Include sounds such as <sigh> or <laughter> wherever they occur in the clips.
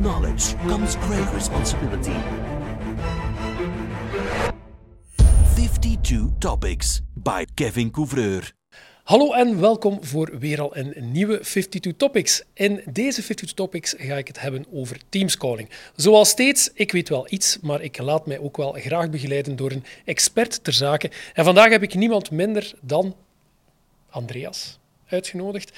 knowledge comes great responsibility. 52 Topics by Kevin Couvreur. Hallo en welkom voor weer al een nieuwe 52 Topics. In deze 52 Topics ga ik het hebben over Teamscalling. Zoals steeds, ik weet wel iets, maar ik laat mij ook wel graag begeleiden door een expert ter zake. En vandaag heb ik niemand minder dan Andreas uitgenodigd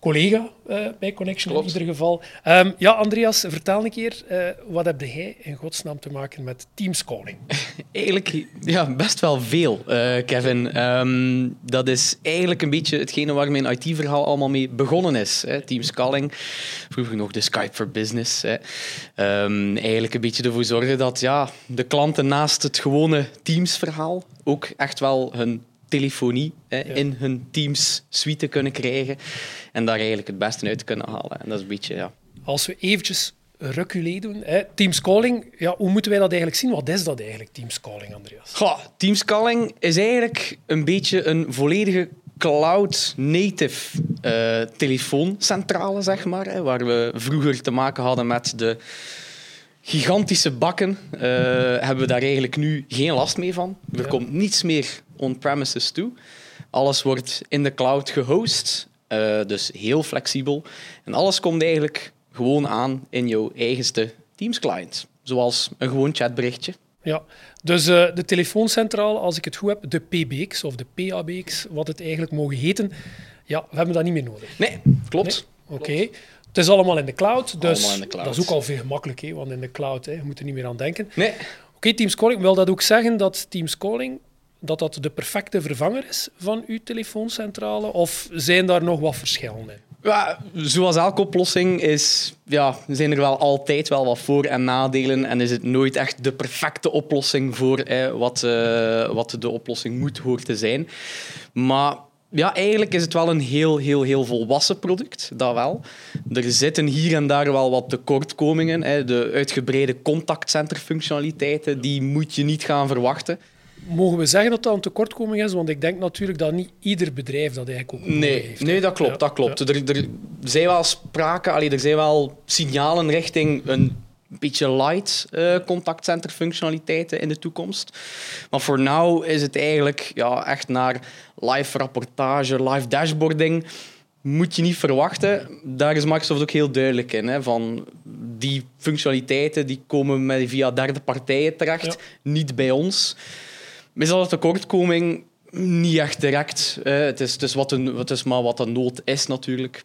collega uh, bij Connection in ieder geval. Um, ja, Andreas, vertel een keer, uh, wat heb jij in godsnaam te maken met Teamscalling? <laughs> eigenlijk ja, best wel veel, uh, Kevin. Um, dat is eigenlijk een beetje hetgene waar mijn IT-verhaal allemaal mee begonnen is. Hè. Teamscalling, vroeger nog de Skype for Business. Hè. Um, eigenlijk een beetje ervoor zorgen dat ja, de klanten naast het gewone Teams-verhaal ook echt wel hun telefonie hè, in hun Teams suite kunnen krijgen en daar eigenlijk het beste uit kunnen halen. En dat is een beetje, ja. Als we eventjes reculé doen, hè, Teams Calling, ja, hoe moeten wij dat eigenlijk zien? Wat is dat eigenlijk, Teams Calling, Andreas? Goh, Teams Calling is eigenlijk een beetje een volledige cloud-native uh, telefooncentrale, zeg maar, hè, waar we vroeger te maken hadden met de gigantische bakken, uh, hebben we daar eigenlijk nu geen last mee van. Er komt niets meer on-premises toe. Alles wordt in de cloud gehost, uh, dus heel flexibel. En alles komt eigenlijk gewoon aan in jouw eigenste Teams client, zoals een gewoon chatberichtje. Ja, dus uh, de telefooncentraal, als ik het goed heb, de PBX of de PABX, wat het eigenlijk mogen heten, ja, we hebben dat niet meer nodig. Nee, klopt. Oké. Het is allemaal in de cloud, dus de cloud. dat is ook al veel gemakkelijk, hè, want in de cloud, hè, je moet er niet meer aan denken. Nee. Oké, okay, Teams Calling, wil dat ook zeggen dat Teams Calling dat dat de perfecte vervanger is van uw telefooncentrale? Of zijn daar nog wat verschillen in? Ja, zoals elke oplossing is, ja, zijn er wel altijd wel wat voor- en nadelen. En is het nooit echt de perfecte oplossing voor wat, uh, wat de oplossing moet hoort te zijn. Maar ja, eigenlijk is het wel een heel, heel, heel volwassen product. Dat wel. Er zitten hier en daar wel wat tekortkomingen. Hè. De uitgebreide contactcenterfunctionaliteiten, die moet je niet gaan verwachten. Mogen we zeggen dat dat een tekortkoming is? Want ik denk natuurlijk dat niet ieder bedrijf dat eigenlijk ook nee, heeft. Nee, dat klopt. Dat klopt. Er, er zijn wel sprake, allee, er zijn wel signalen richting een beetje light uh, contactcenter functionaliteiten in de toekomst. Maar voor nu is het eigenlijk ja, echt naar live rapportage, live dashboarding moet je niet verwachten. Daar is Microsoft ook heel duidelijk in. Hè, van die functionaliteiten die komen met, via derde partijen terecht, niet bij ons. Is dat een tekortkoming? Niet echt direct. Het, is, het, is wat een, het is maar wat de nood is natuurlijk.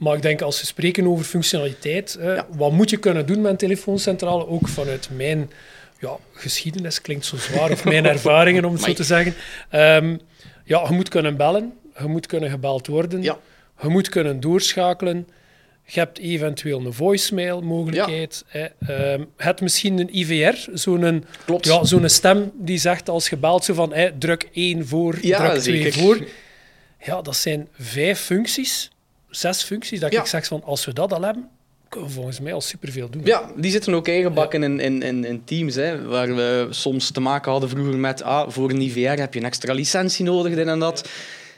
Maar ik denk, als we spreken over functionaliteit, wat moet je kunnen doen met een telefooncentrale? Ook vanuit mijn ja, geschiedenis, klinkt zo zwaar, of mijn <laughs> ervaringen om het zo te zeggen. Um, ja, je moet kunnen bellen, je moet kunnen gebeld worden, ja. je moet kunnen doorschakelen. Je hebt eventueel een voicemail-mogelijkheid. Ja. Hè. Um, het misschien een IVR, zo'n ja, zo'n stem die zegt als gebeld zo van druk 1 voor, druk 2 zeker. voor. Ja, dat zijn vijf functies, zes functies, dat ja. ik zeg van als we dat al hebben, kunnen we volgens mij al superveel doen. Ja, die zitten ook ingebakken in, in, in, in, teams, hè, waar we soms te maken hadden vroeger met ah, voor een IVR heb je een extra licentie nodig, dit en dat.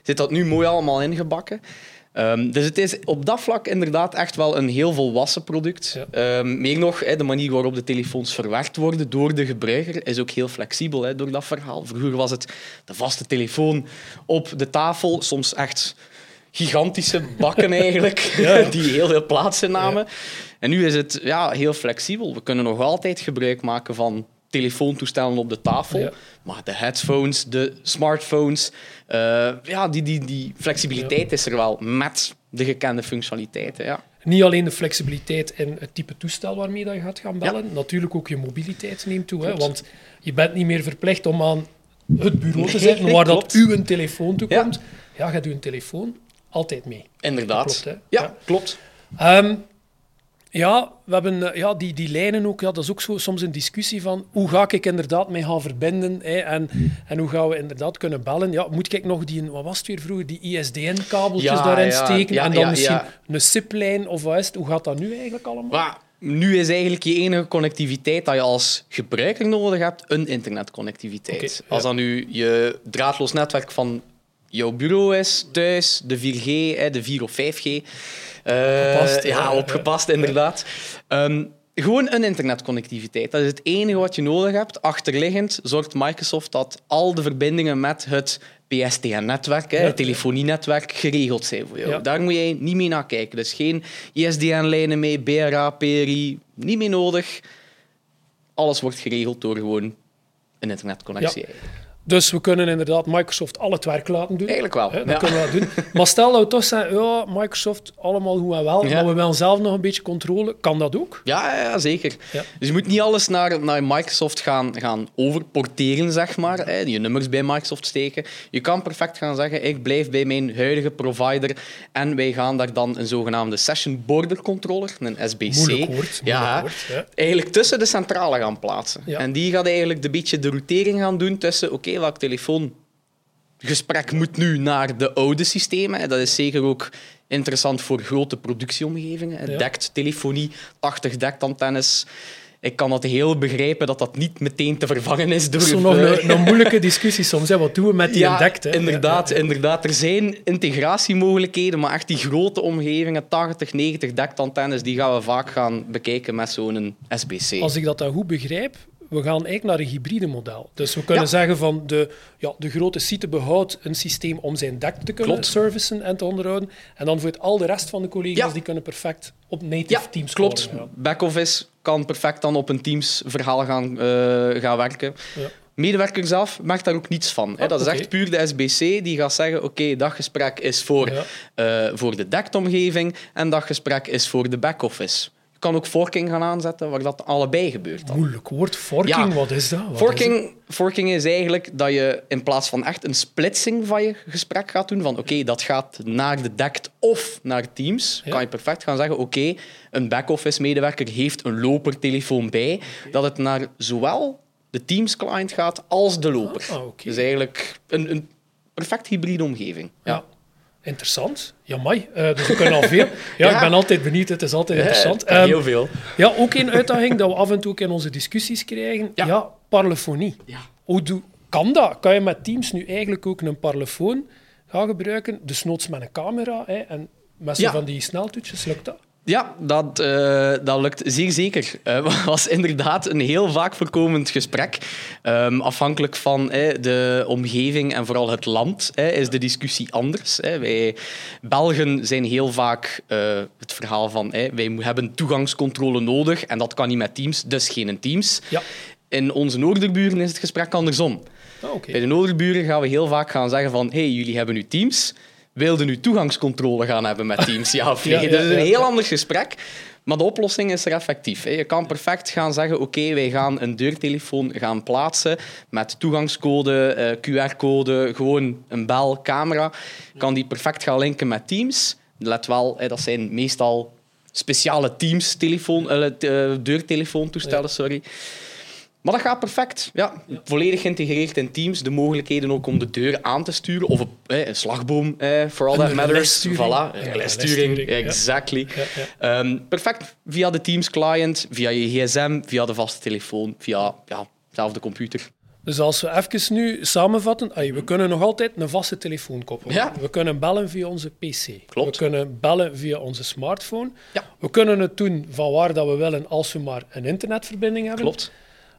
Zit dat nu mooi allemaal ingebakken. Um, dus het is op dat vlak inderdaad echt wel een heel volwassen product. Ja. Um, meer nog, hè, de manier waarop de telefoons verwerkt worden door de gebruiker is ook heel flexibel hè, door dat verhaal. Vroeger was het de vaste telefoon op de tafel, soms echt gigantische bakken eigenlijk, <laughs> ja. <laughs> die heel veel plaats innamen. Ja. En nu is het ja, heel flexibel. We kunnen nog altijd gebruik maken van telefoontoestellen op de tafel. Ja. Maar de headphones, de smartphones, uh, ja, die, die, die flexibiliteit is er wel met de gekende functionaliteiten. Ja. Niet alleen de flexibiliteit in het type toestel waarmee dat je gaat gaan bellen, natuurlijk ook je mobiliteit neemt toe. Hè, want je bent niet meer verplicht om aan het bureau te zitten nee, waar dat uw telefoon toe komt. Ja, gaat uw telefoon altijd mee. Inderdaad. Dat klopt, hè? Ja, klopt. Um, ja, we hebben ja, die, die lijnen ook. Ja, dat is ook zo, soms een discussie van hoe ga ik inderdaad mee gaan verbinden hè, en, en hoe gaan we inderdaad kunnen bellen. Ja, moet ik nog die, wat was het weer vroeger, die ISDN-kabeltjes ja, daarin ja, steken ja, en dan misschien een SIP-lijn of wat is het? Hoe gaat dat nu eigenlijk allemaal? Maar, nu is eigenlijk je enige connectiviteit dat je als gebruiker nodig hebt, een internetconnectiviteit. Als dan nu je draadloos netwerk van jouw bureau is, thuis, de 4G, hè, de 4 of 5G. Uh, Opgepast, ja, ja, opgepast, inderdaad. Um, gewoon een internetconnectiviteit. Dat is het enige wat je nodig hebt. Achterliggend zorgt Microsoft dat al de verbindingen met het PSTN-netwerk, ja. het telefonienetwerk, geregeld zijn voor jou. Ja. Daar moet je niet mee naar kijken. Dus geen ISDN-lijnen mee, BRA, PRI, niet meer nodig. Alles wordt geregeld door gewoon een internetconnectie. Ja. Dus we kunnen inderdaad Microsoft al het werk laten doen. Eigenlijk wel. Hè, dat kunnen we doen. Maar stel dat we toch zeggen, ja, Microsoft allemaal hoe en wel, ja. maar we willen zelf nog een beetje controle. Kan dat ook? Ja, ja zeker. Ja. Dus je moet niet alles naar, naar Microsoft gaan, gaan overporteren, zeg maar. Hè, je nummers bij Microsoft steken. Je kan perfect gaan zeggen, ik blijf bij mijn huidige provider en wij gaan daar dan een zogenaamde Session Border Controller, een SBC, moeilijk woord, ja, woord, ja. eigenlijk tussen de centrale gaan plaatsen. En die gaat eigenlijk een beetje de routering gaan doen tussen, oké, welk telefoongesprek moet nu naar de oude systemen. Dat is zeker ook interessant voor grote productieomgevingen. Ja. Dekt telefonie, 80 dektantennes. Ik kan dat heel begrijpen dat dat niet meteen te vervangen is door... Dat is nog een, een, moeilijke discussie soms. Hè. Wat doen we met die ja, dekt? Hè? Inderdaad, ja, inderdaad. Er zijn integratiemogelijkheden, maar echt die grote omgevingen, 80, 90 dektantennes, die gaan we vaak gaan bekijken met zo'n SBC. Als ik dat dan goed begrijp, we gaan eigenlijk naar een hybride model. Dus we kunnen ja. zeggen van de, ja, de grote site behoudt een systeem om zijn dek te kunnen klopt. servicen en te onderhouden. En dan voor het al de rest van de collega's, ja. die kunnen perfect op native ja, Teams klopt. Back-office kan perfect dan op een Teams verhaal gaan, uh, gaan werken. Medewerker zelf maakt daar ook niets van. Ah, dat is okay. echt puur de SBC die gaat zeggen: oké, okay, dat gesprek is voor, uh, voor de dektomgeving en dat gesprek is voor de back-office kan ook forking gaan aanzetten, waar dat allebei gebeurt. Dan. Moeilijk woord. Forking, ja. wat is dat? Wat forking, is forking is eigenlijk dat je in plaats van echt een splitsing van je gesprek gaat doen, van oké, okay, dat gaat naar de DECT of naar Teams, ja. kan je perfect gaan zeggen, oké, okay, een back-office medewerker heeft een lopertelefoon bij, dat het naar zowel de Teams-client gaat als de loper. Ah. Dus eigenlijk een, een perfect hybride omgeving. ja. Interessant. Ja, mai. Uh, dus we kunnen al veel. Ja, <laughs> ja, ik ben altijd benieuwd. Het is altijd interessant. Ja, heel veel. Ja, ook een uitdaging dat we af en toe in onze discussies krijgen. Ja, ja parlefonie. Ja. Hoe doe, kan dat? Kan je met Teams nu eigenlijk ook een parlefoon gaan gebruiken? Dus noods met een camera hè, en met zo van die sneltoetjes. Lukt dat? Ja, dat, uh, dat lukt zeer zeker. <laughs> Het uh, was inderdaad een heel vaak voorkomend gesprek. Um, afhankelijk van uh, de omgeving en vooral het land is de discussie anders. Wij Belgen zijn heel vaak het verhaal van wij hebben toegangscontrole nodig en dat kan niet met Teams, dus geen Teams. Ja. In onze noorderburen is het gesprek andersom. Oh, okay. Bij de noorderburen gaan we heel vaak gaan zeggen van hey, jullie hebben nu Teams wilde nu toegangscontrole gaan hebben met Teams, ja of nee? <laughs> Ja, ja, dat is een heel ander gesprek. Maar de oplossing is er effectief. Je kan perfect gaan zeggen, oké, okay, wij gaan een deurtelefoon gaan plaatsen met toegangscode, uh, QR-code, gewoon een bel, camera. Kan die perfect gaan linken met Teams. Let wel, dat zijn meestal speciale Teams telefoon, uh, deurtelefoontoestellen, sorry. Maar dat gaat perfect. Ja, volledig geïntegreerd in Teams. De mogelijkheden ook om de deur aan te sturen. Of eh, een slagboom, eh, for all that matters. Voilà, ja, lessturing. Exactly. Ja. Um, perfect via de Teams client, via je gsm, via de vaste telefoon, via ja, zelf de computer. Dus als we even nu samenvatten, we kunnen nog altijd een vaste telefoon koppelen. Ja. We kunnen bellen via onze PC. Klopt. We kunnen bellen via onze smartphone. Ja. We kunnen het doen van waar dat we willen als we maar een internetverbinding hebben. Klopt.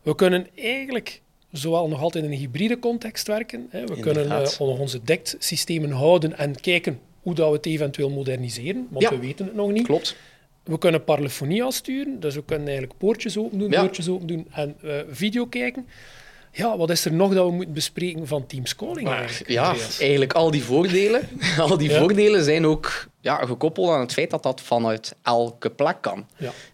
We kunnen eigenlijk zowel nog altijd in een hybride context werken. Hè. We Inderdaad. kunnen uh, onze DECT-systemen houden en kijken hoe dat we het eventueel moderniseren, want Ja. we weten het nog niet. Klopt. We kunnen parlefonie aansturen, dus we kunnen eigenlijk poortjes open doen, Ja. deurtjes open doen en uh, video kijken. Ja, wat is er nog dat we moeten bespreken van Teams Calling eigenlijk? Ja, Andreas? eigenlijk al die voordelen, <laughs> al die Ja. voordelen zijn ook ja, gekoppeld aan het feit dat dat vanuit elke plek kan.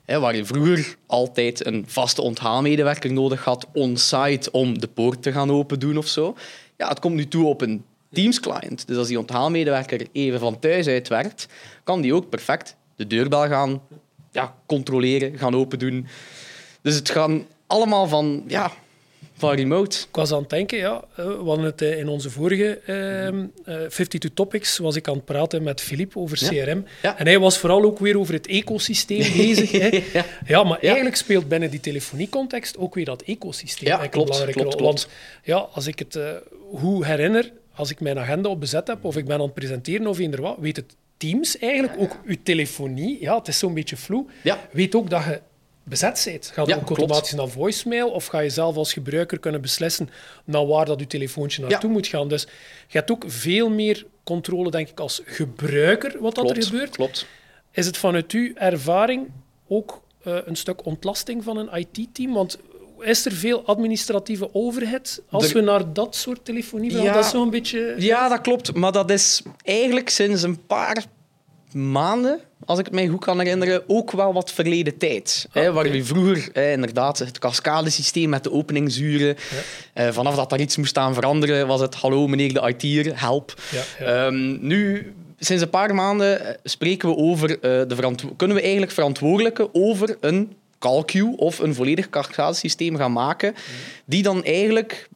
Ja. Waar je vroeger altijd een vaste onthaalmedewerker nodig had on-site om de poort te gaan open doen of zo. Ja, het komt nu toe op een Teams-client. Dus als die onthaalmedewerker even van thuis uit werkt, kan die ook perfect de deurbel gaan ja, controleren, gaan open doen. Dus het gaan allemaal van, ja, van remote. Ik was aan het denken, ja, eh, we hadden het eh, in onze vorige ehm, eh, 52 Topics, was ik aan het praten met Philippe over. CRM. Ja. En hij was vooral ook weer over het ecosysteem <laughs> bezig. Hè. Ja. Ja, maar eigenlijk speelt binnen die telefoniecontext ook weer dat ecosysteem klopt, een belangrijke klopt, rol. klopt. Want ja, als ik het uh, hoe herinner, als ik mijn agenda op bezet heb, of ik ben aan het presenteren of eender wat, weet het Teams eigenlijk, ook uw telefonie, ja, het is zo'n beetje vloe, Ja. weet ook dat je bezet bent. Gaat Ja, ook klopt. automatisch naar voicemail, of ga je zelf als gebruiker kunnen beslissen naar waar dat je telefoontje naartoe Ja. moet gaan. Dus je hebt ook veel meer controle, denk ik, als gebruiker wat dat er gebeurt. klopt. Is het vanuit uw ervaring ook eh, een stuk ontlasting van een IT-team? Want is er veel administratieve overhead als we naar dat soort telefonie gaan? Ja. Dat is zo'n beetje... Ja, dat klopt. Maar dat is eigenlijk sinds een paar maanden, als ik het mij goed kan herinneren, ook wel wat verleden tijd. Ah, hè, waar we vroeger hè, inderdaad het cascadesysteem met de openingsuren, eh, vanaf dat daar iets moest aan veranderen, was het hallo meneer de IT'er, help. Ja, ja. Ehm, nu, sinds een paar maanden eh, spreken we over, eh, de kunnen we eigenlijk verantwoordelijken over een call queue of een volledig cascadesysteem gaan maken, die dan eigenlijk,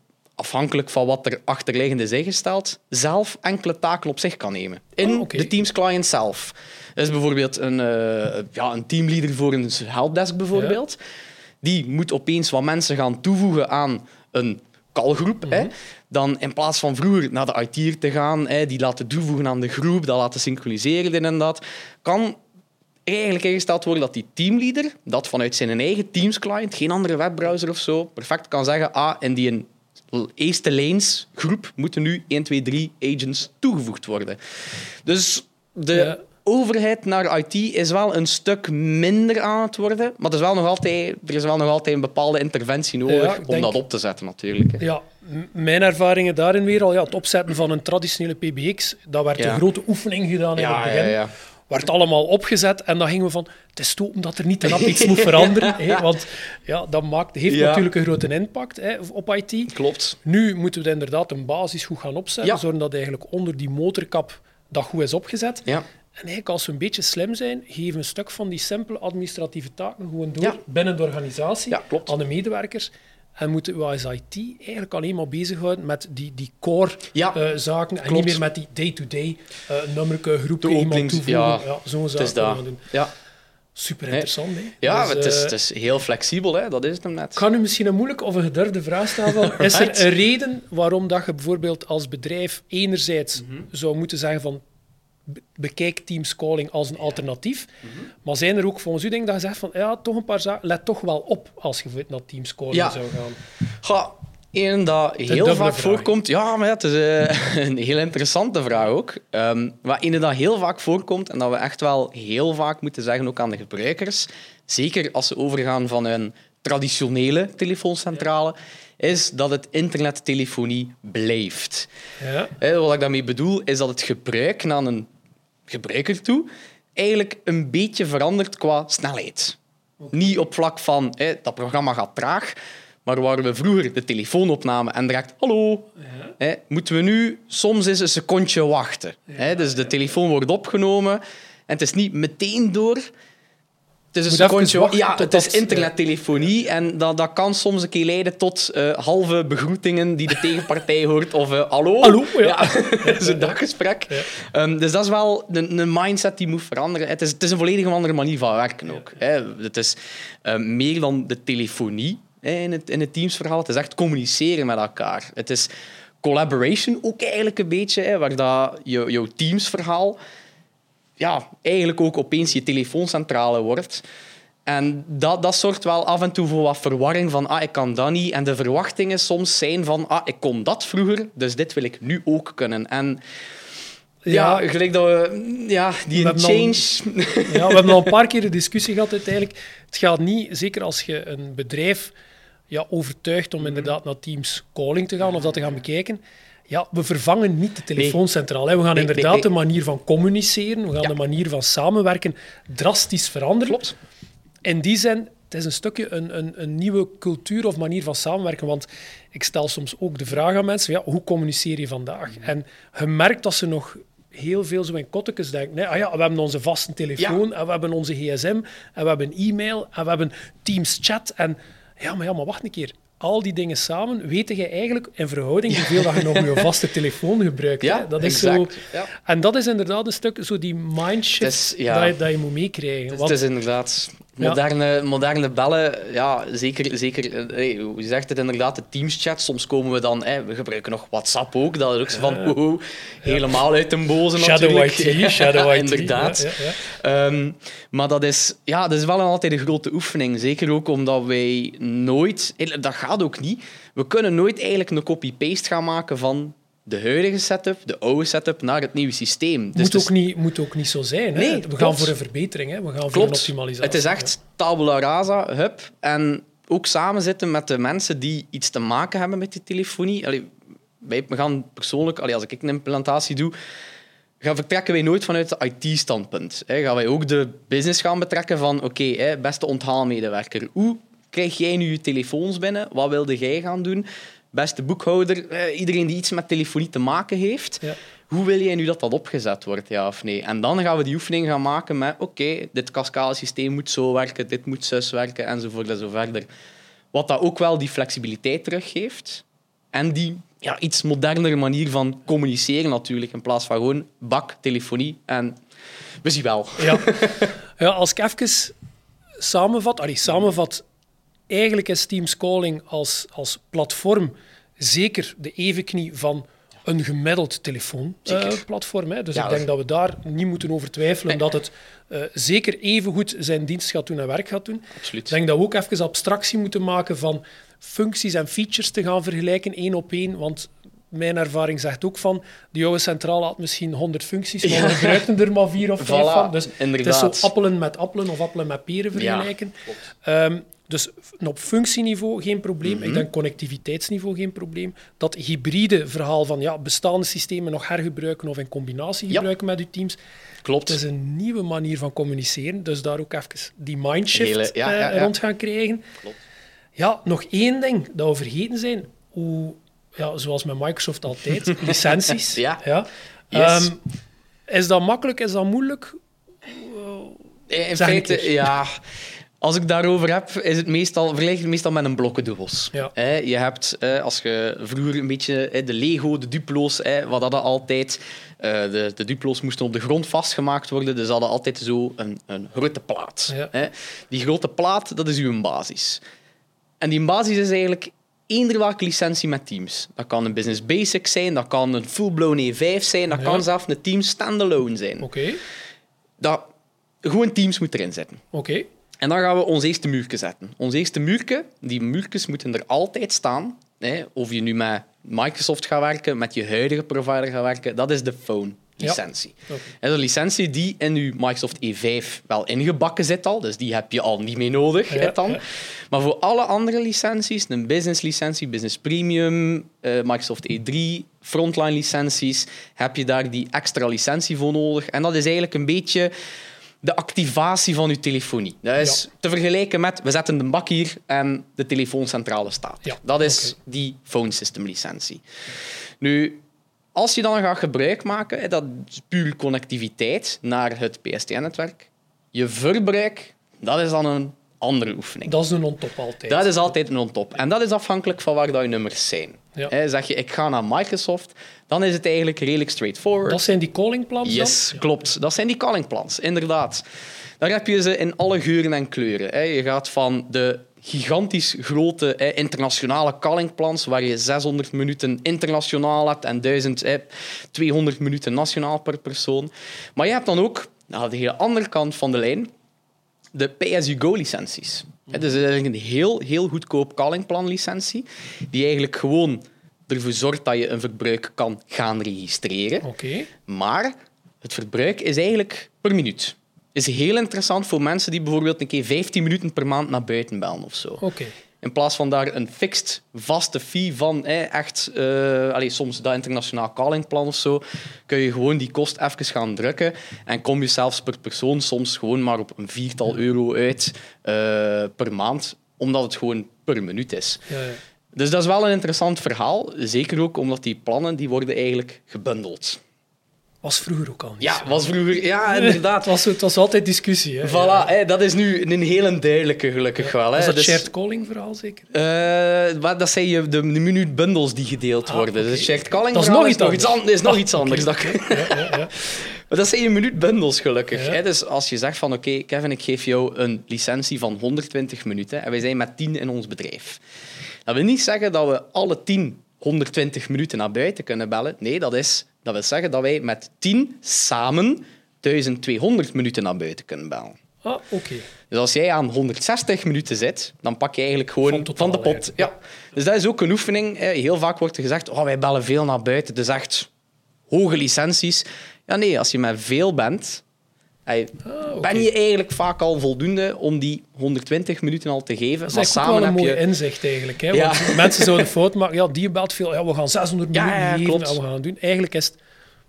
afhankelijk van wat er achterliggend is ingesteld, zelf enkele taken op zich kan nemen. In Oh, de Teams client zelf. Dus bijvoorbeeld een, eh, ja, een teamleader voor een helpdesk bijvoorbeeld. Die moet opeens wat mensen gaan toevoegen aan een callgroep. hè. Dan in plaats van vroeger naar de IT'er te gaan, hè, die laten toevoegen aan de groep, dat laten synchroniseren dit en dat, kan eigenlijk ingesteld worden dat die teamleader dat vanuit zijn eigen Teams client, geen andere webbrowser of zo, perfect kan zeggen, ah, in die eerste lanes groep moeten nu 1, 2, 3 agents toegevoegd worden. Dus de Ja. overheid naar IT is wel een stuk minder aan het worden, maar er is wel nog altijd, er is wel nog altijd een bepaalde interventie nodig Ja, om denk- dat op te zetten natuurlijk. hè. Ja, mijn ervaringen daarin weer al. Ja, het opzetten van een traditionele PBX, dat werd een grote oefening gedaan in het begin. Werd allemaal opgezet en dan gingen we van, het is toe omdat er niet te rap iets moet <laughs> veranderen. hè, want ja, dat maakt, heeft Ja. natuurlijk een grote impact hè, op IT. Klopt. Nu moeten we inderdaad een basis goed gaan opzetten, Ja. zorgen dat eigenlijk onder die motorkap dat goed is opgezet. Ja. En eigenlijk, als we een beetje slim zijn, geven we een stuk van die simpele administratieve taken gewoon door binnen de organisatie aan de medewerkers. En moeten als IT eigenlijk alleen maar bezighouden met die, die core Ja, eh, zaken en klopt. niet meer met die day-to-day uh, nummerke, groepje, De iemand toevoegen. ja, Ja, zo'n zaken doen. Ja, Super interessant. hè. ja Dus, het, is, eh, het is heel flexibel, hè? dat is het hem net. ik ga nu misschien een moeilijke of een gedurfde vraag stellen. <laughs> Is er een reden waarom dat je bijvoorbeeld als bedrijf enerzijds Mhm. zou moeten zeggen van bekijk Teams Calling als een alternatief, Mhm. maar zijn er ook volgens u dingen dat je zegt van ja, toch een paar zaken, let toch wel op als je naar Teams Calling Ja. zou gaan. Ga, één dat heel vaak vraag. voorkomt. Ja, maar het is eh, <laughs> een heel interessante vraag ook. Ehm wat dat heel vaak voorkomt en dat we echt wel heel vaak moeten zeggen ook aan de gebruikers, zeker als ze overgaan van een traditionele telefooncentrale, is dat het internettelefonie blijft. Ja. Hè, wat ik daarmee bedoel, is dat het gebruik naar een gebruiker toe eigenlijk een beetje verandert qua snelheid. Niet op vlak van hè, dat programma gaat traag, maar waar we vroeger de telefoon opnamen en direct hallo, hè, moeten we nu soms eens een secondje wachten. Hè, dus de telefoon wordt opgenomen en het is niet meteen door. Het is een secondje Ja, het is internettelefonie en dat, dat kan soms een keer leiden tot eh, halve begroetingen die de tegenpartij <laughs> hoort of eh, hallo. Hallo, ja. Zo'n <laughs> daggesprek. Ja. Ehm, dus dat is wel een, een mindset die moet veranderen. Het is, het is een volledig andere manier van werken ook. Hè. Het is ehm, meer dan de telefonie hè, in het, in het teamsverhaal. Het is echt communiceren met elkaar. Het is collaboration ook eigenlijk een beetje, hè, waar dat je, jouw teamsverhaal ja, eigenlijk ook opeens je telefooncentrale wordt. En dat, dat zorgt wel af en toe voor wat verwarring van ah, ik kan dat niet. En de verwachtingen soms zijn van ah, ik kon dat vroeger, dus dit wil ik nu ook kunnen. En ja, Ja, gelijk dat we... Ja, die We al- change... Ja, we hebben al een paar keer de discussie gehad uiteindelijk. Het gaat niet, zeker als je een bedrijf ja, overtuigt om inderdaad naar Teams Calling te gaan of dat te gaan bekijken. Ja, we vervangen niet de telefooncentrale. hè. We gaan Nee, inderdaad nee, de manier van communiceren, we gaan Ja. de manier van samenwerken drastisch veranderen. Klopt. In die zin, het is een stukje een, een, een nieuwe cultuur of manier van samenwerken. Want ik stel soms ook de vraag aan mensen, ja, hoe communiceer je vandaag? En je merkt dat ze nog heel veel zo in kottekes denken. Nee, ah ja, we hebben onze vaste telefoon, en we hebben onze gsm, en we hebben e-mail, en we hebben Teams chat. En ja, maar ja, maar wacht een keer. Al die dingen samen, weet je eigenlijk in verhouding hoeveel dat je nog je vaste telefoon gebruikt. Ja? Dat is exact. zo... Ja. En dat is inderdaad een stuk zo die mindshift is- ja. dat, je, dat je moet meekrijgen. Het is inderdaad... Ja. Moderne, moderne bellen, ja, zeker. zeker eh, hey, hoe zegt het inderdaad, de Teams-chat. Soms komen we dan, hey, we gebruiken nog WhatsApp ook. Dat is ook zo van, wow, helemaal uit de boze Shadow natuurlijk. IT, <laughs> Shadow IT. inderdaad. Ehm, maar dat is, ja, dat is wel altijd een grote oefening. Zeker ook omdat wij nooit, dat gaat ook niet, we kunnen nooit eigenlijk een copy-paste gaan maken van de huidige setup, de oude setup, naar het nieuwe systeem. Dus moet, ook niet, moet ook niet zo zijn. Hè? Nee, we gaan voor een verbetering, hè? we gaan voor een optimalisatie. Het is echt tabula rasa, hup. En ook samen zitten met de mensen die iets te maken hebben met die telefonie. Allee, wij gaan persoonlijk, allee, als ik een implantatie doe, gaan vertrekken wij nooit vanuit het IT-standpunt. Hè. Gaan wij ook de business gaan betrekken van, oké, beste onthaalmedewerker, hoe krijg jij nu je telefoons binnen? Wat wilde jij gaan doen? Beste boekhouder, eh, iedereen die iets met telefonie te maken heeft, Ja. hoe wil jij nu dat dat opgezet wordt, ja of nee? En dan gaan we die oefening gaan maken met, oké, dit cascadesysteem moet zo werken, dit moet zus werken, enzovoort en zo verder. Wat dat ook wel die flexibiliteit teruggeeft. En die ja, iets modernere manier van communiceren natuurlijk, in plaats van gewoon bak, telefonie en we zien wel. Ja. <laughs> ja, als ik even samenvat, allee, samenvat, eigenlijk is Teams Calling als, als platform zeker de evenknie van een gemiddeld telefoonplatform. hè. dus Ja, ik denk dat we daar niet moeten over twijfelen dat het eh, zeker even goed zijn dienst gaat doen en werk gaat doen. Absoluut. Ik denk dat we ook even abstractie moeten maken van functies en features te gaan vergelijken één op één, want mijn ervaring zegt ook van, die oude centrale had misschien 100 functies, maar we gebruikten er maar vier of <laughs> vijf Voilà, van. Dus het is zo appelen met appelen of appelen met peren vergelijken. Dus op functieniveau geen probleem. Mhm. Ik denk connectiviteitsniveau geen probleem. Dat hybride verhaal van ja, bestaande systemen nog hergebruiken of in combinatie Ja. gebruiken met uw teams. Klopt. Het is een nieuwe manier van communiceren. Dus daar ook even die mindshift Hele- ja, eh, ja, rond gaan krijgen. Klopt. Ja, nog één ding dat we vergeten zijn. Hoe, ja, zoals met Microsoft altijd, <laughs> licenties. Ja. Ja. Yes. Ehm, is dat makkelijk? Is dat moeilijk? In feite, ja. Als ik daarover heb, is het meestal, vergelijk het meestal met een blokkendoos. Ja. Je hebt, als je vroeger een beetje de Lego, de Duplo's, wat hadden altijd. eh, de, de Duplo's moesten op de grond vastgemaakt worden, dus ze hadden altijd zo een, een grote plaat. Ja. Die grote plaat, dat is uw basis. En die basis is eigenlijk eender welke licentie met Teams. Dat kan een Business Basic zijn, dat kan een full-blown E5 zijn, dat Ja. kan zelfs een Teams standalone zijn. Oké, Dat, gewoon Teams moet erin zitten. oké. En dan gaan we ons eerste muurtje zetten. Ons eerste muurtje, die muurtjes moeten er altijd staan. Hè. Of je nu met Microsoft gaat werken, met je huidige provider gaat werken, dat is de phone-licentie. Oké. Dat is een licentie die in je Microsoft E5 wel ingebakken zit al, dus die heb je al niet meer nodig Ja, dan. ja. Maar voor alle andere licenties, een business-licentie, Business Premium, eh, Microsoft E3, frontline-licenties, heb je daar die extra licentie voor nodig. En dat is eigenlijk een beetje de activatie van je telefonie. Dat is te vergelijken met, we zetten de bak hier en de telefooncentrale staat. Ja, Dat is die phone system licentie. Nu, als je dan gaat gebruik maken, dat is puur connectiviteit naar het PSTN-netwerk. Je verbruik, dat is dan een andere oefening. Dat is een on-top altijd. Dat is altijd een on-top. En dat is afhankelijk van waar dat je nummers zijn. Ja. Zeg je, ik ga naar Microsoft, dan is het eigenlijk redelijk straightforward. Dat zijn die calling plans Yes, dan? klopt. Dat zijn die calling plans, inderdaad. Daar heb je ze in alle geuren en kleuren. Je gaat van de gigantisch grote internationale calling plans, waar je 600 minuten internationaal hebt en 1200 minuten nationaal per persoon. Maar je hebt dan ook, aan de hele andere kant van de lijn, de pay-as-you-go-licenties. Hè, Dus dat is eigenlijk een heel, heel goedkoop callingplan-licentie, die eigenlijk gewoon ervoor zorgt dat je een verbruik kan gaan registreren. Oké. Maar het verbruik is eigenlijk per minuut. is heel interessant voor mensen die bijvoorbeeld een keer 15 minuten per maand naar buiten bellen of zo. Oké. In plaats van daar een fixed, vaste fee van hè, echt, eh allee, soms dat internationaal callingplan of zo, kun je gewoon die kost even gaan drukken en kom je zelfs per persoon soms gewoon maar op een viertal euro uit eh, per maand, omdat het gewoon per minuut is. Ja, ja. Dus dat is wel een interessant verhaal, zeker ook omdat die plannen die worden eigenlijk gebundeld. Was vroeger ook al niet Ja, zo. was vroeger... Ja, <laughs> inderdaad. Het was, het was altijd discussie. Hè? Voilà, hè, dat is nu een hele duidelijke, gelukkig wel. Hè. Was dat Dus, shared calling verhaal zeker? eh, wat- dat zijn je, de, de minuutbundels die gedeeld Ah, worden. Dus shared calling Dat is nog iets is nog iets, anders. is nog iets <laughs> anders. Dat, Ja, ja, ja. <laughs> Maar dat zijn je minuutbundels, gelukkig. Hè? Dus als je zegt van, oké, Kevin, ik geef jou een licentie van 120 minuten en wij zijn met 10 in ons bedrijf. Dat wil niet zeggen dat we alle 10 120 minuten naar buiten kunnen bellen. Nee, dat, is, dat wil zeggen dat wij met 10 samen 1200 minuten naar buiten kunnen bellen. Ah, oké. Dus als jij aan 160 minuten zit, dan pak je eigenlijk gewoon Van van, de pot. eigenlijk. Ja. Dus dat is ook een oefening. Heel vaak wordt er gezegd, oh, wij bellen veel naar buiten. Dus echt hoge licenties. Ja, nee, als je met veel bent, hey, Ah, ben je eigenlijk vaak al voldoende om die 120 minuten al te geven. Dat is maar samen wel een heb mooi je... inzicht eigenlijk. Hè? Ja. Want <laughs> mensen zouden fout maken. Ja, die belt veel. Ja, we gaan 600 Ja, minuten geven klopt. en we gaan doen. Eigenlijk is het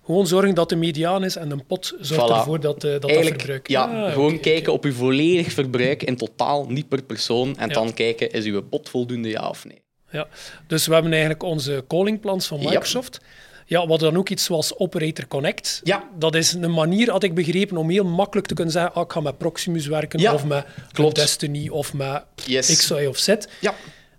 gewoon zorgen dat de mediaan is en een pot zorgt Voilà. ervoor dat, eh, dat, dat verbruik... ja, Ah, gewoon kijken op je volledig verbruik in totaal, niet per persoon. En dan kijken, is uw pot voldoende, ja of nee? Ja. Dus we hebben eigenlijk onze callingplans van. Microsoft. Ja, hadden dan ook iets zoals Operator Connect. Ja. Dat is een manier, had ik begrepen, om heel makkelijk te kunnen zeggen ah, ik ga met Proximus werken, Ja, of met klopt. Destiny, of met Yes. X, Y of Z. Ja,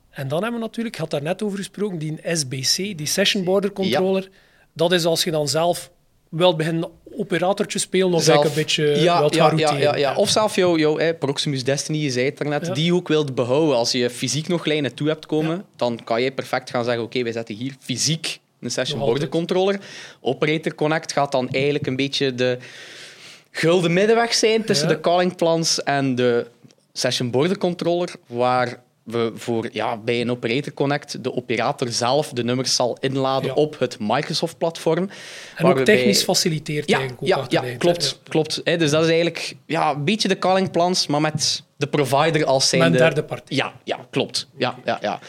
En dan hebben we natuurlijk, ik had daar net over gesproken, die SBC, die Session Border Controller. Dat is als je dan zelf wilt beginnen operatortje spelen of zelf- een beetje ja, wilt ja, gaan ja, ja, ja. Of zelf jouw jou, hè, Proximus Destiny, je zei het daarnet, Ja. die ook wilt behouden. Als je fysiek nog lijnen toe hebt komen, dan kan je perfect gaan zeggen, oké, wij zetten hier fysiek een session border controller. Operator Connect gaat dan eigenlijk een beetje de gulden middenweg zijn tussen Ja. de calling plans en de session border controller, waar we voor, ja, bij een Operator Connect de operator zelf de nummers zal inladen Ja. op het Microsoft-platform. En ook bij- technisch faciliteert ja, eigenlijk ja, ja klopt. klopt. Hè, dus dat is eigenlijk ja, een beetje de calling plans, maar met de provider als Met zijnde... een derde partij. Ja, ja, klopt. Ja, ja, ja.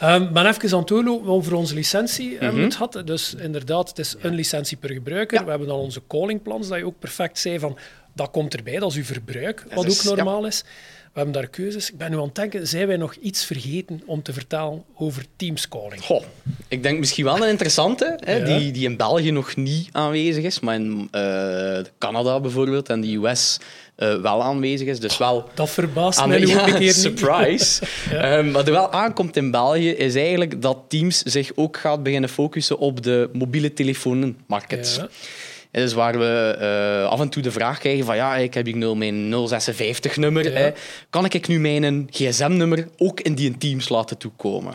Ehm, maar even aan over onze licentie hebben Mhm. we het gehad. Dus inderdaad, het is een licentie per gebruiker. Ja. We hebben dan onze callingplans, dat je ook perfect zei van dat komt erbij, dat is uw verbruik, wat is- ook normaal is. We hebben daar keuzes. Ik ben nu aan het denken, zijn wij nog iets vergeten om te vertellen over Teams calling? Goh, ik denk misschien wel een interessante, hè, Ja. die, die in België nog niet aanwezig is, maar in eh, Canada bijvoorbeeld en de US eh, wel aanwezig is. Dus wel Dat verbaast aan mij de nu ja, keer surprise. <laughs> Ehm, wat er wel aankomt in België is eigenlijk dat Teams zich ook gaat beginnen focussen op de mobiele telefoonmarkt. Ja. Het is waar we eh, af en toe de vraag krijgen van ja, ik heb hier nu mijn 056-nummer. Ja. kan ik nu mijn gsm-nummer ook in die Teams laten toekomen?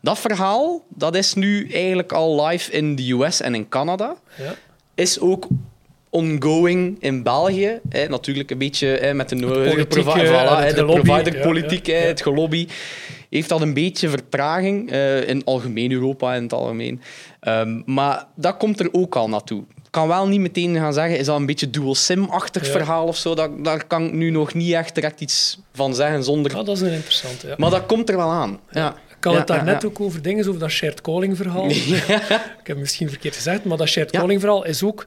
Dat verhaal dat is nu eigenlijk al live in de US en in Canada. Ja. Is ook ongoing in België. Hè, natuurlijk een beetje hè, met de nodige provi- en voilà, de gelobby, providerpolitiek, ja, hè, ja. het gelobby. Heeft dat een beetje vertraging eh, in algemeen Europa in het algemeen. Ehm, maar dat komt er ook al naartoe. Ik kan wel niet meteen gaan zeggen, is dat een beetje dual sim-achtig Ja. verhaal of zo? Dat, daar kan ik nu nog niet echt direct iets van zeggen zonder... Ah, dat is een interessante. Ja. Maar dat komt er wel aan. Ja. Ik had Ja, het daar ja, net ja. ook over dingen, over dat shared calling verhaal. <laughs> Ik heb misschien verkeerd gezegd, maar dat shared Ja. calling verhaal is ook...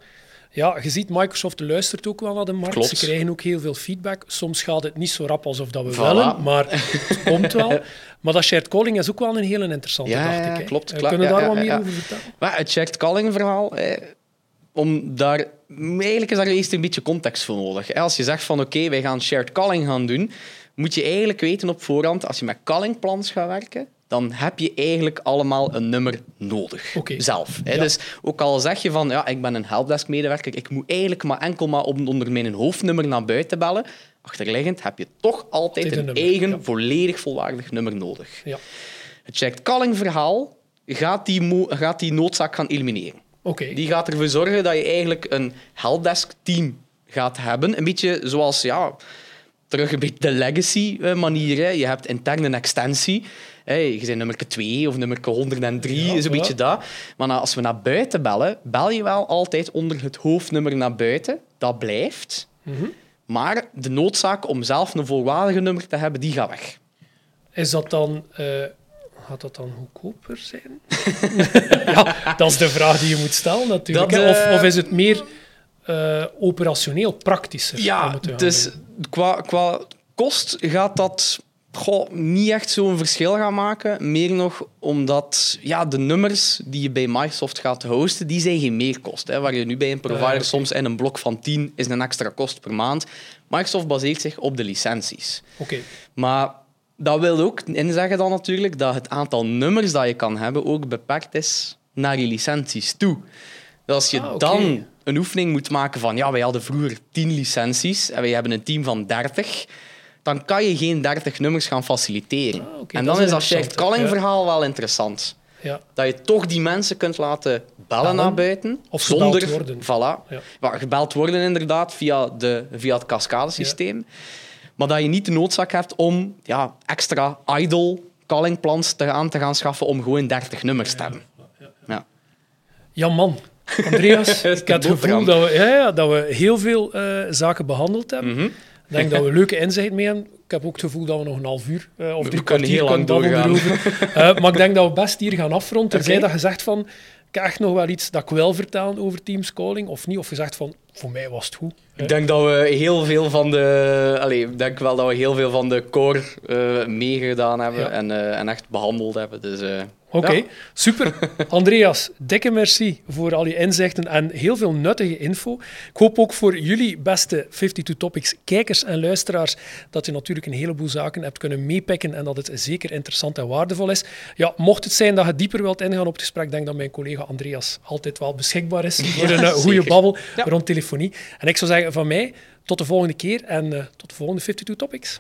Ja, je ziet, Microsoft luistert ook wel naar de markt. Klopt. Ze krijgen ook heel veel feedback. Soms gaat het niet zo rap alsof dat we Voilà. willen, maar <laughs> het komt wel. Maar dat shared calling is ook wel een hele interessante, Ja, dacht ik. klopt, Eh, klaar. Kunnen we daar ja, wat meer over vertellen? Maar het checked calling verhaal, eh, om daar, eigenlijk is daar eerst een beetje context voor nodig. Als je zegt van oké, wij gaan shared calling gaan doen, moet je eigenlijk weten op voorhand, als je met calling plans gaat werken, dan heb je eigenlijk allemaal een nummer nodig. Zelf. Hè. Ja. Dus ook al zeg je van ja, ik ben een helpdesk medewerker, ik moet eigenlijk maar enkel maar op, onder mijn hoofdnummer naar buiten bellen, achterliggend heb je toch altijd Altijd een eigen, ja. volledig volwaardig nummer nodig. Ja. Het checked calling verhaal gaat die, gaat die noodzaak gaan elimineren. Die gaat ervoor zorgen dat je eigenlijk een helpdesk team gaat hebben. Een beetje zoals, ja, terug een beetje de legacy eh. Je hebt interne extensie. Hè. Je bent nummer 2 of nummer 103, Ja, is een ja. beetje dat. Maar nou, als we naar buiten bellen, bel je wel altijd onder het hoofdnummer naar buiten. Dat blijft. Mhm. Maar de noodzaak om zelf een volwaardige nummer te hebben, die gaat weg. Is dat dan... eh, gaat dat dan goedkoper zijn? <laughs> ja, dat is de vraag die je moet stellen natuurlijk. Dat, hè. Of, eh, of is het meer eh, operationeel praktischer? Ja, dus qua, qua kost gaat dat goh, niet echt zo'n verschil gaan maken. Meer nog omdat ja, de nummers die je bij Microsoft gaat hosten, die zijn geen meerkost. Hè. Waar je nu bij een provider soms in een blok van 10 is een extra kost per maand. Microsoft baseert zich op de licenties. Oké. Maar dat wil ook inzeggen dan natuurlijk dat het aantal nummers dat je kan hebben ook beperkt is naar je licenties toe. Dus als je Ah, dan een oefening moet maken van ja, wij hadden vroeger 10 licenties en wij hebben een team van 30, dan kan je geen 30 nummers gaan faciliteren. Ah, en dan is is dat shared calling ja. verhaal wel interessant. Ja. Dat je toch die mensen kunt laten bellen, Bellen. naar buiten. Of gebeld zonder, worden. Voilà. Ja. Maar gebeld worden inderdaad via, de, via het cascadesysteem. Maar dat je niet de noodzaak hebt om ja, extra idle calling plans te gaan, te gaan schaffen om gewoon 30 nummers te hebben. Ja. Ja, man. Andreas, <laughs> ik heb het gevoel dat we, ja, ja, dat we heel veel eh, zaken behandeld hebben. Mhm. Ik denk dat we <laughs> leuke inzicht mee hebben. Ik heb ook het gevoel dat we nog een half uur uh, of drie kwartier heel lang kunnen erover. Uh, <laughs> maar ik denk dat we best hier gaan afronden. Oké. dat je zegt van, ik heb echt nog wel iets dat ik wil vertellen over Teams Calling, of niet. Of je zegt van, voor mij was het goed. Ik denk dat we heel veel van de. Allee, ik denk wel dat we heel veel van de core eh, meegedaan hebben Ja. en, eh, en echt behandeld hebben. Dus, Oké, ja. super. <laughs> Andreas, dikke merci voor al je inzichten en heel veel nuttige info. Ik hoop ook voor jullie beste 52 Topics kijkers en luisteraars dat je natuurlijk een heleboel zaken hebt kunnen meepikken en dat het zeker interessant en waardevol is. Ja, mocht het zijn dat je dieper wilt ingaan op het gesprek, denk dat mijn collega Andreas altijd wel beschikbaar is voor een eh, goede babbel Ja. rond telefonie. En ik zou zeggen van mij, tot de volgende keer en eh, tot de volgende 52 Topics.